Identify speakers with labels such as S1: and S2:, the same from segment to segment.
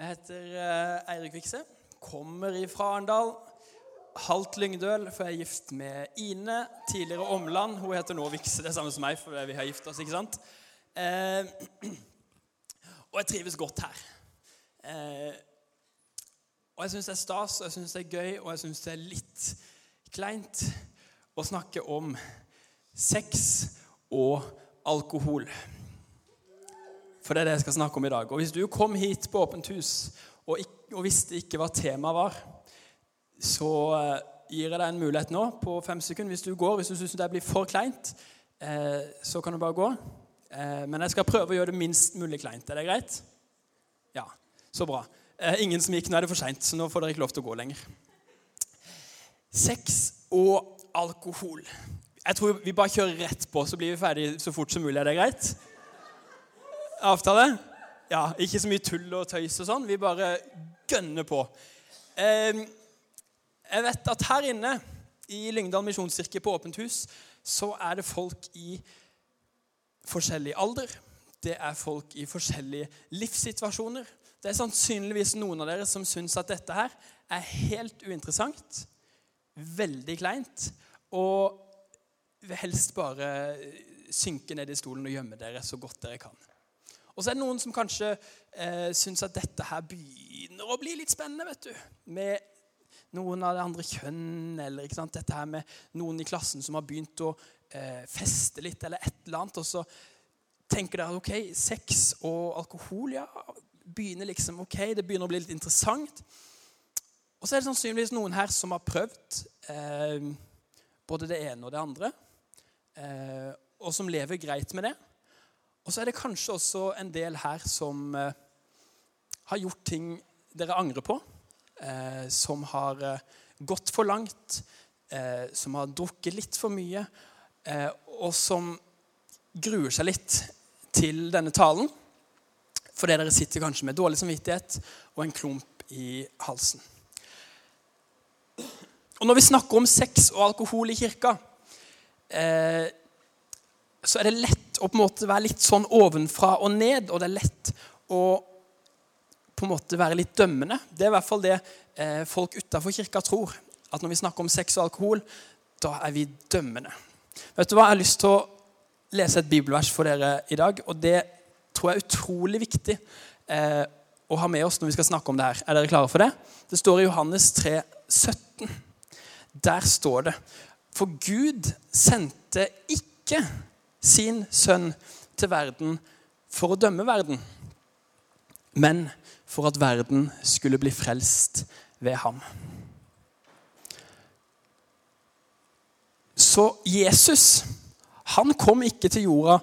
S1: Jeg heter eh, Eirik Vikse. Kommer ifra Arendal. Halvt Lyngdøl, for jeg er gift med Ine. Tidligere Omland. Hun heter nå Vikse, det er samme som meg, for vi har gift oss. ikke sant? Eh, og jeg trives godt her. Eh, og jeg syns det er stas, og jeg syns det er gøy, og jeg syns det er litt kleint å snakke om sex og alkohol. For det er det jeg skal snakke om i dag. Og hvis du kom hit på Åpent hus og, ikke, og visste ikke hva temaet var, så eh, gir jeg deg en mulighet nå på fem sekunder. Hvis du går, hvis du syns det blir for kleint, eh, så kan du bare gå. Eh, men jeg skal prøve å gjøre det minst mulig kleint. Er det greit? Ja, så bra. Eh, ingen som gikk. Nå er det for seint, så nå får dere ikke lov til å gå lenger. Sex og alkohol. Jeg tror Vi bare kjører rett på, så blir vi ferdig så fort som mulig. Er det greit? Avtale? Ja, Ikke så mye tull og tøys og sånn. Vi bare gønner på. Jeg vet at her inne i Lyngdal misjonskirke på Åpent hus så er det folk i forskjellig alder. Det er folk i forskjellige livssituasjoner. Det er sannsynligvis noen av dere som syns at dette her er helt uinteressant, veldig kleint, og helst bare synke ned i stolen og gjemme dere så godt dere kan. Og så er det noen som kanskje eh, syns at dette her begynner å bli litt spennende. vet du. Med noen av det andre kjønn, eller ikke sant? dette her med noen i klassen som har begynt å eh, feste litt, eller et eller annet. Og så tenker dere ok, sex og alkohol ja, begynner liksom, ok, det begynner å bli litt interessant. Og så er det sannsynligvis noen her som har prøvd eh, både det ene og det andre, eh, og som lever greit med det. Og så er det kanskje også en del her som eh, har gjort ting dere angrer på. Eh, som har eh, gått for langt, eh, som har drukket litt for mye, eh, og som gruer seg litt til denne talen. Fordi dere sitter kanskje med dårlig samvittighet og en klump i halsen. Og Når vi snakker om sex og alkohol i kirka, eh, så er det lett å på en måte være litt sånn ovenfra og ned, og det er lett å på en måte være litt dømmende. Det er i hvert fall det eh, folk utafor kirka tror. At når vi snakker om sex og alkohol, da er vi dømmende. Vet du hva? Jeg har lyst til å lese et bibelvers for dere i dag. Og det tror jeg er utrolig viktig eh, å ha med oss når vi skal snakke om det her. Er dere klare for det? Det står i Johannes 3, 17. Der står det For Gud sendte ikke sin sønn til verden for å dømme verden, men for at verden skulle bli frelst ved ham. Så Jesus han kom ikke til jorda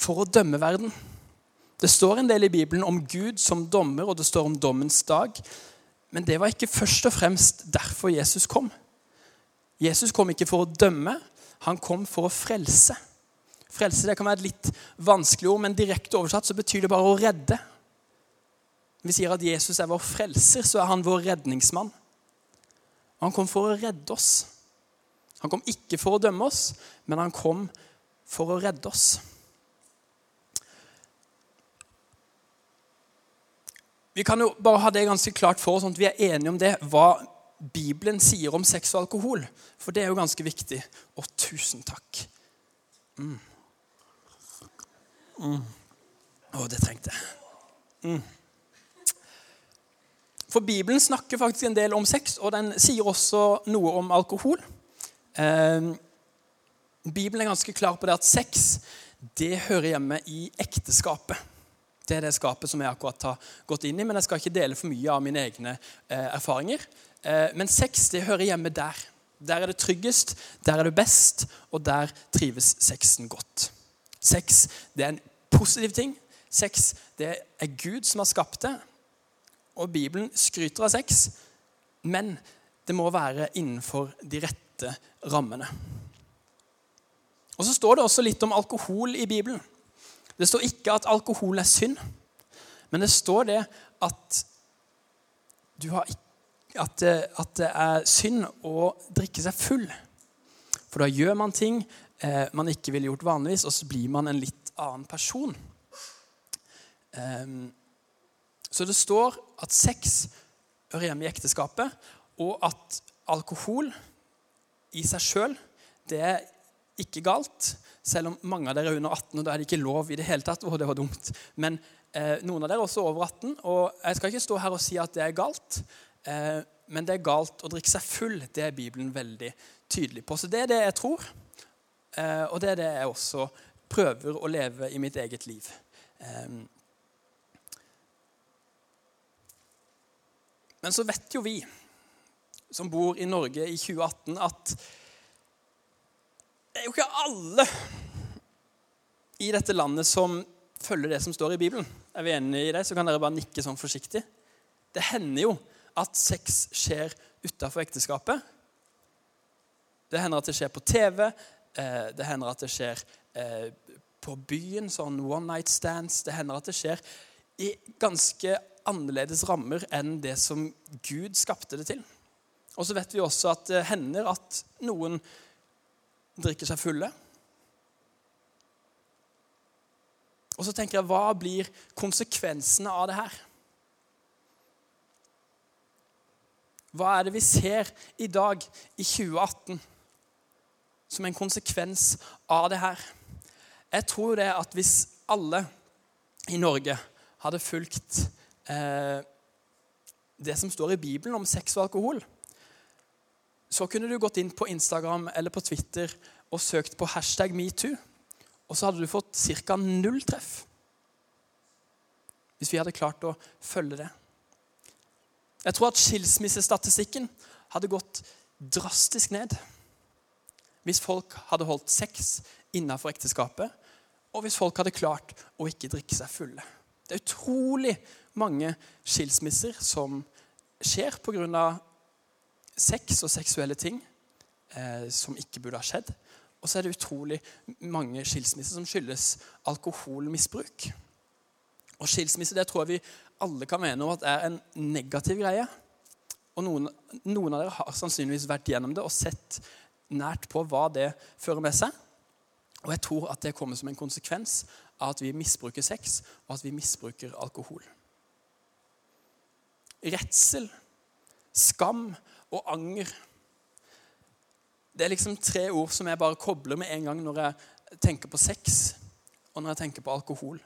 S1: for å dømme verden. Det står en del i Bibelen om Gud som dommer, og det står om dommens dag. Men det var ikke først og fremst derfor Jesus kom. Jesus kom ikke for å dømme, han kom for å frelse. Frelse det kan være et litt vanskelig ord, men direkte oversatt så betyr det bare å redde. Vi sier at Jesus er vår frelser, så er han vår redningsmann. Han kom for å redde oss. Han kom ikke for å dømme oss, men han kom for å redde oss. Vi kan jo bare ha det ganske klart for oss, sånn at vi er enige om det, hva Bibelen sier om sex og alkohol. For det er jo ganske viktig. Og tusen takk. Mm. Mm. Å, det trengte jeg. Mm. For Bibelen snakker faktisk en del om sex, og den sier også noe om alkohol. Eh, Bibelen er ganske klar på det at sex det hører hjemme i ekteskapet. Det er det skapet som jeg akkurat har gått inn i, men jeg skal ikke dele for mye av mine egne eh, erfaringer. Eh, men sex det hører hjemme der. Der er det tryggest, der er det best, og der trives sexen godt. Sex det er en positiv ting. Sex det er Gud som har skapt det, og Bibelen skryter av sex, men det må være innenfor de rette rammene. Og Så står det også litt om alkohol i Bibelen. Det står ikke at alkohol er synd, men det står det at, har, at, at det er synd å drikke seg full. For da gjør man ting eh, man ikke ville gjort vanligvis, og så blir man en litt annen person. Um, Så det står at sex hører hjemme i ekteskapet, og at alkohol i seg sjøl, det er ikke galt. Selv om mange av dere er under 18, og da er det ikke lov i det hele tatt. Og det var dumt. Men eh, noen av dere er også over 18, og jeg skal ikke stå her og si at det er galt. Eh, men det er galt å drikke seg full. Det er Bibelen veldig tydelig på. Så det er det jeg tror, eh, og det er det jeg også prøver å leve i mitt eget liv. Eh, men så vet jo vi som bor i Norge i 2018, at det er jo ikke alle i dette landet som følger det som står i Bibelen. Er vi enige i det, så kan dere bare nikke sånn forsiktig. Det hender jo at sex skjer utafor ekteskapet. Det hender at det skjer på TV. Eh, det hender at det skjer eh, på byen, sånn one night stands. Det hender at det skjer i ganske annerledes rammer enn det som Gud skapte det til. Og så vet vi også at det hender at noen drikker seg fulle. Og så tenker jeg, hva blir konsekvensene av det her? Hva er det vi ser i dag, i 2018, som en konsekvens av det her? Jeg tror det at hvis alle i Norge hadde fulgt eh, det som står i Bibelen om sex og alkohol, så kunne du gått inn på Instagram eller på Twitter og søkt på hashtag metoo, og så hadde du fått ca. null treff. Hvis vi hadde klart å følge det. Jeg tror at skilsmissestatistikken hadde gått drastisk ned hvis folk hadde holdt sex innenfor ekteskapet, og hvis folk hadde klart å ikke drikke seg fulle. Det er utrolig mange skilsmisser som skjer pga sex og seksuelle ting eh, som ikke burde ha skjedd. Og så er det utrolig mange skilsmisser som skyldes alkoholmisbruk. Og skilsmisse det tror jeg vi alle kan mene om at er en negativ greie. Og noen, noen av dere har sannsynligvis vært gjennom det og sett nært på hva det fører med seg. Og jeg tror at det kommer som en konsekvens av at vi misbruker sex, og at vi misbruker alkohol. Redsel, skam og anger. Det er liksom tre ord som jeg bare kobler med en gang når jeg tenker på sex og når jeg tenker på alkohol.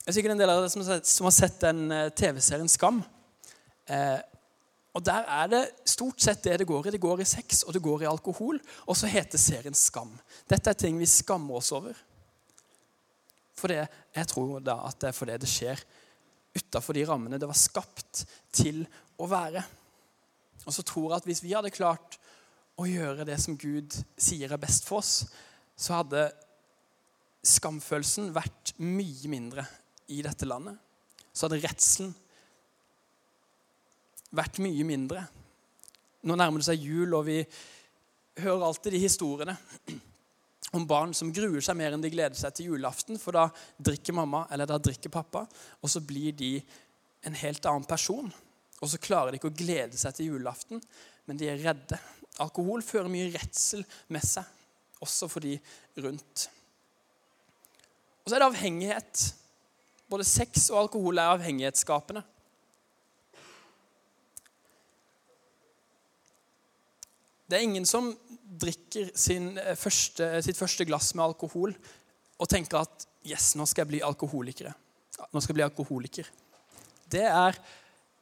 S1: Det er sikkert en del av dere som har sett den eh, TV-serien Skam. Eh, og Der er det stort sett det det går i. Det går i sex og det går i alkohol. Og så heter serien Skam. Dette er ting vi skammer oss over. For det, jeg tror da at det er fordi det skjer utafor de rammene det var skapt til å være. Og så tror jeg at hvis vi hadde klart å gjøre det som Gud sier er best for oss, så hadde skamfølelsen vært mye mindre i dette landet. Så hadde redselen vært mye mindre. Nå nærmer det seg jul, og vi hører alltid de historiene om barn som gruer seg mer enn de gleder seg til julaften, for da drikker mamma eller da drikker pappa, og så blir de en helt annen person. Og så klarer de ikke å glede seg til julaften, men de er redde. Alkohol fører mye redsel med seg, også for de rundt. Og så er det avhengighet. Både sex og alkohol er avhengighetsskapende. Det er ingen som drikker eh, første, sitt første glass med alkohol og tenker at yes, nå skal jeg bli alkoholiker. Nå skal jeg bli alkoholiker. Det er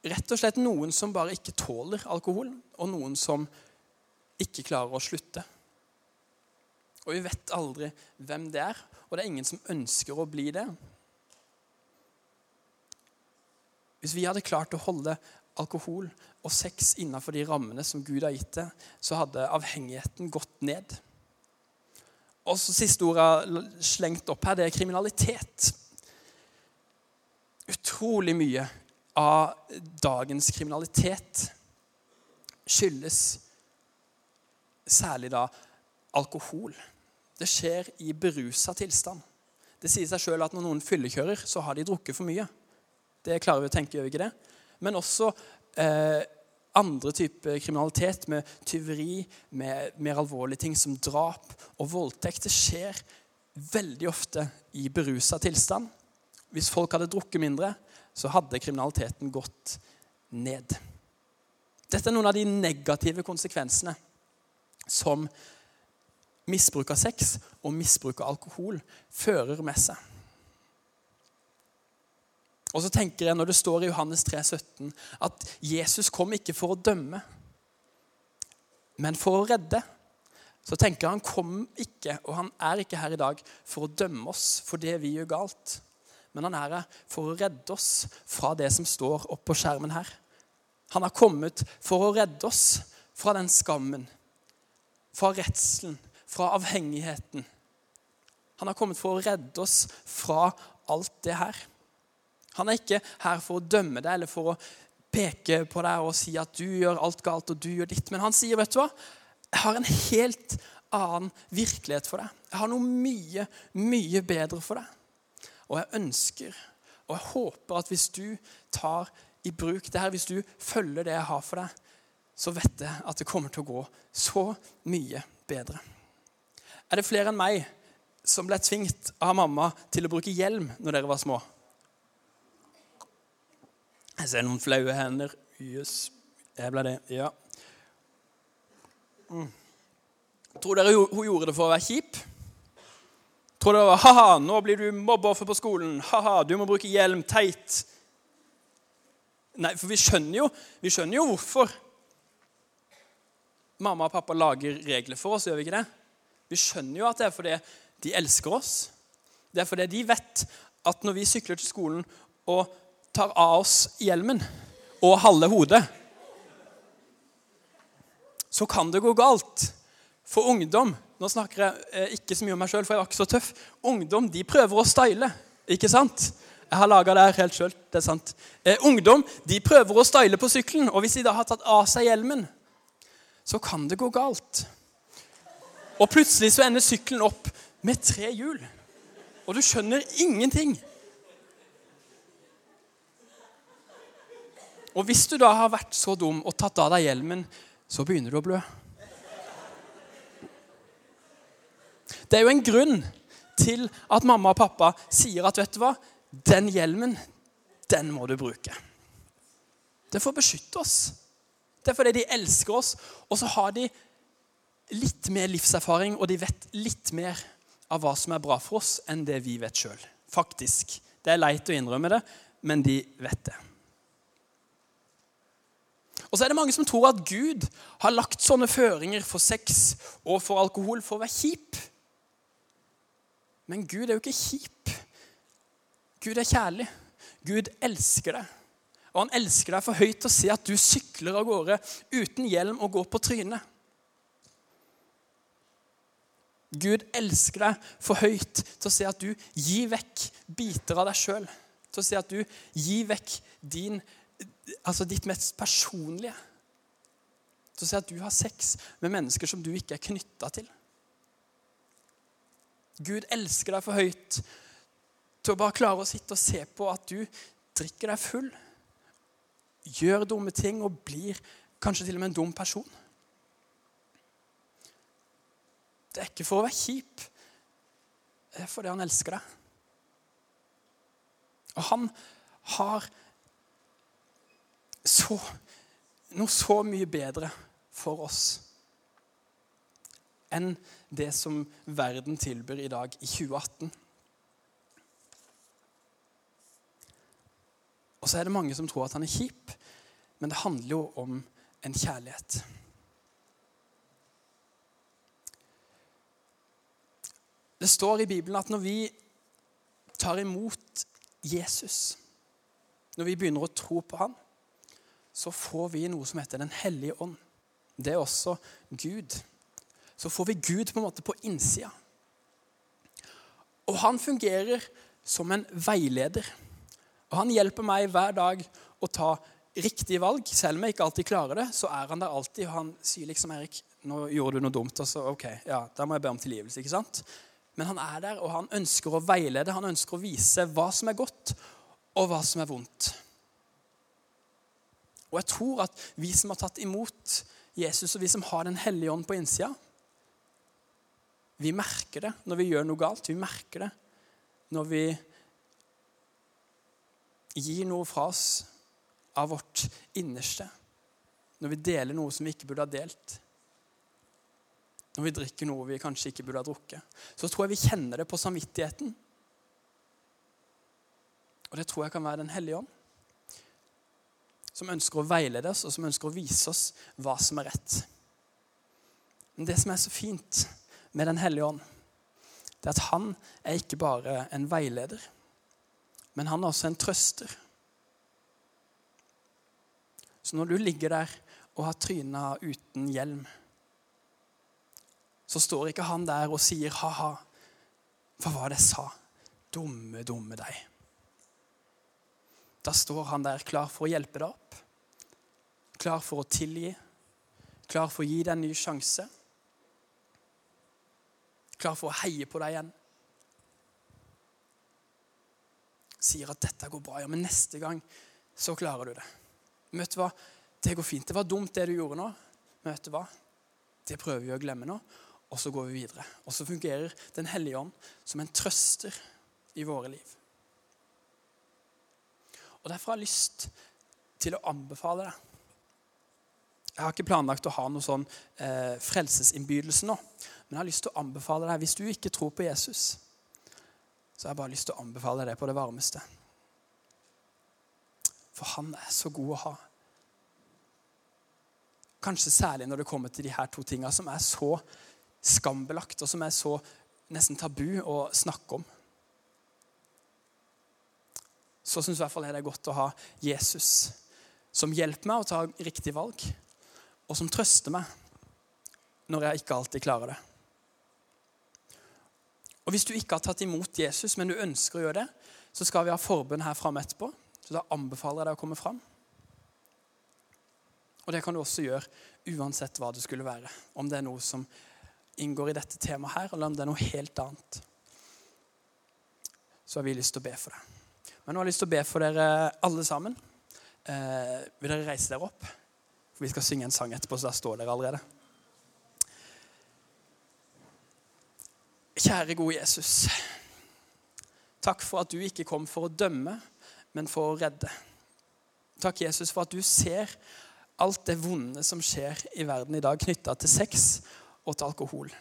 S1: rett og slett noen som bare ikke tåler alkohol, og noen som ikke klarer å slutte. Og vi vet aldri hvem det er, og det er ingen som ønsker å bli det. Hvis vi hadde klart å holde alkohol og sex innenfor de rammene som Gud har gitt det, så hadde avhengigheten gått ned. Og så Siste ordet slengt opp her, det er kriminalitet. Utrolig mye av dagens kriminalitet skyldes særlig da alkohol. Det skjer i berusa tilstand. Det sier seg sjøl at når noen fyllekjører, så har de drukket for mye. Det klarer vi å tenke, gjør vi ikke det? Men også eh, andre typer kriminalitet, med tyveri, med mer alvorlige ting som drap og voldtekt. Det skjer veldig ofte i berusa tilstand. hvis folk hadde drukket mindre, så hadde kriminaliteten gått ned. Dette er noen av de negative konsekvensene som misbruk av sex og misbruk av alkohol fører med seg. Og så tenker jeg når det står i Johannes 3, 17, at Jesus kom ikke for å dømme, men for å redde. Så tenker jeg han kom ikke, og han er ikke her i dag for å dømme oss for det vi gjør galt. Men han er her for å redde oss fra det som står oppå skjermen her. Han har kommet for å redde oss fra den skammen, fra redselen, fra avhengigheten. Han har kommet for å redde oss fra alt det her. Han er ikke her for å dømme deg eller for å peke på deg og si at du gjør alt galt og du gjør ditt. Men han sier, 'Vet du hva? Jeg har en helt annen virkelighet for deg. Jeg har noe mye, mye bedre for deg.' Og jeg ønsker og jeg håper at hvis du tar i bruk det her, hvis du følger det jeg har for deg, så vet jeg at det kommer til å gå så mye bedre. Er det flere enn meg som ble tvingt av mamma til å bruke hjelm når dere var små? Jeg ser noen flaue hender. Jøss. Yes. Jeg ble det. Ja. Mm. Tror dere hun gjorde det for å være kjip? Tror dere det var ha-ha, nå blir du mobbeoffer på skolen. Ha-ha, du må bruke hjelm. Teit. Nei, for vi skjønner jo, vi skjønner jo hvorfor mamma og pappa lager regler for oss. gjør Vi ikke det? Vi skjønner jo at det er fordi de elsker oss. Det er fordi de vet at når vi sykler til skolen og tar av oss hjelmen og halve hodet, så kan det gå galt. For ungdom Nå snakker jeg eh, ikke så mye om meg sjøl, for jeg var ikke så tøff. Ungdom de prøver å style, ikke sant? Jeg har laga det her helt sjøl. Det er sant. Eh, ungdom de prøver å style på sykkelen, og hvis de da har tatt av seg hjelmen, så kan det gå galt. Og plutselig så ender sykkelen opp med tre hjul. Og du skjønner ingenting. Og hvis du da har vært så dum og tatt av deg hjelmen, så begynner du å blø. Det er jo en grunn til at mamma og pappa sier at vet du hva, den hjelmen, den må du bruke. Det får beskytte oss. Det er fordi de elsker oss, og så har de litt mer livserfaring, og de vet litt mer av hva som er bra for oss, enn det vi vet sjøl. Faktisk. Det er leit å innrømme det, men de vet det. Og så er det mange som tror at Gud har lagt sånne føringer for sex og for alkohol for å være kjip. Men Gud er jo ikke kjip. Gud er kjærlig. Gud elsker deg. Og han elsker deg for høyt til å se at du sykler av gårde uten hjelm og går på trynet. Gud elsker deg for høyt til å se at du gir vekk biter av deg sjøl. Til å se at du gir vekk din altså ditt mest personlige. Til å si at du har sex med mennesker som du ikke er knytta til. Gud elsker deg for høyt til å bare klare å sitte og se på at du drikker deg full, gjør dumme ting og blir kanskje til og med en dum person. Det er ikke for å være kjip. Det er fordi han elsker deg. Og han har så, noe så mye bedre for oss enn det som verden tilbyr i dag, i 2018. Og så er det mange som tror at han er kjip, men det handler jo om en kjærlighet. Det står i Bibelen at når vi tar imot Jesus, når vi begynner å tro på ham, så får vi noe som heter Den hellige ånd. Det er også Gud. Så får vi Gud på en måte på innsida. Og han fungerer som en veileder. Og han hjelper meg hver dag å ta riktige valg. Selv om jeg ikke alltid klarer det, så er han der alltid. Og han sier liksom, 'Erik, nå gjorde du noe dumt.' Og så ok, ja, da må jeg be om tilgivelse. ikke sant? Men han er der, og han ønsker å veilede. Han ønsker å vise hva som er godt, og hva som er vondt. Og jeg tror at vi som har tatt imot Jesus, og vi som har Den hellige ånd på innsida, vi merker det når vi gjør noe galt. Vi merker det når vi gir noe fra oss av vårt innerste, når vi deler noe som vi ikke burde ha delt, når vi drikker noe vi kanskje ikke burde ha drukket, så tror jeg vi kjenner det på samvittigheten. Og det tror jeg kan være Den hellige ånd. Som ønsker å veilede oss, og som ønsker å vise oss hva som er rett. Men det som er så fint med Den hellige ånd, det er at han er ikke bare en veileder, men han er også en trøster. Så når du ligger der og har tryna uten hjelm, så står ikke han der og sier ha-ha. Hva var det jeg sa? Dumme, dumme deg. Da står han der klar for å hjelpe deg opp, klar for å tilgi, klar for å gi deg en ny sjanse, klar for å heie på deg igjen. Sier at 'dette går bra', ja, men neste gang så klarer du det. Du hva? Det går fint. Det var dumt, det du gjorde nå. Du hva? Det prøver vi å glemme nå, og så går vi videre. Og så fungerer Den hellige ånd som en trøster i våre liv. Og Derfor har jeg lyst til å anbefale deg Jeg har ikke planlagt å ha noe sånn eh, frelsesinnbydelse nå. Men jeg har lyst til å anbefale deg, hvis du ikke tror på Jesus, så har jeg bare lyst til å anbefale deg det på det varmeste. For han er så god å ha. Kanskje særlig når det kommer til de her to tinga som er så skambelagt, og som er så nesten tabu å snakke om. Så syns i hvert fall jeg det er godt å ha Jesus som hjelper meg å ta riktig valg, og som trøster meg når jeg ikke alltid klarer det. Og Hvis du ikke har tatt imot Jesus, men du ønsker å gjøre det, så skal vi ha forbønn her framme etterpå. Så da anbefaler jeg deg å komme fram. Og det kan du også gjøre uansett hva det skulle være. Om det er noe som inngår i dette temaet her, eller om det er noe helt annet. Så har vi lyst til å be for deg. Men nå har jeg lyst til å be for dere alle sammen. Eh, vil dere reise dere opp? For vi skal synge en sang etterpå, så der står dere allerede. Kjære, gode Jesus. Takk for at du ikke kom for å dømme, men for å redde. Takk, Jesus, for at du ser alt det vonde som skjer i verden i dag knytta til sex og til alkohol.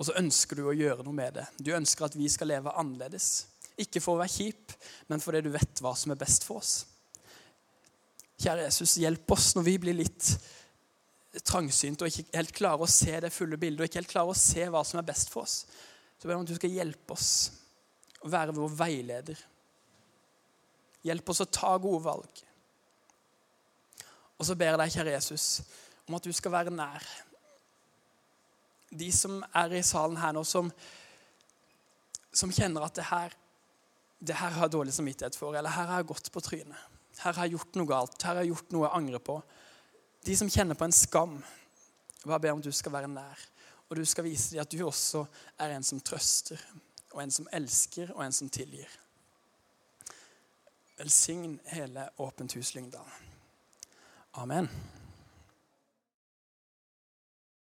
S1: Og så ønsker du å gjøre noe med det. Du ønsker at vi skal leve annerledes. Ikke for å være kjip, men fordi du vet hva som er best for oss. Kjære Jesus, hjelp oss når vi blir litt trangsynt og ikke helt klarer å se det fulle bildet og ikke helt klarer å se hva som er best for oss, så ber jeg om at du skal hjelpe oss å være vår veileder. Hjelp oss å ta gode valg. Og så ber jeg deg, kjære Jesus, om at du skal være nær de som er i salen her nå, som, som kjenner at det her, det her har jeg dårlig samvittighet for, eller her har jeg gått på trynet. Her har jeg gjort noe galt. Her har jeg gjort noe jeg angrer på. De som kjenner på en skam, bare ber om du skal være nær. Og du skal vise dem at du også er en som trøster, og en som elsker, og en som tilgir. Velsign hele Åpent hus Lyngdal. Amen.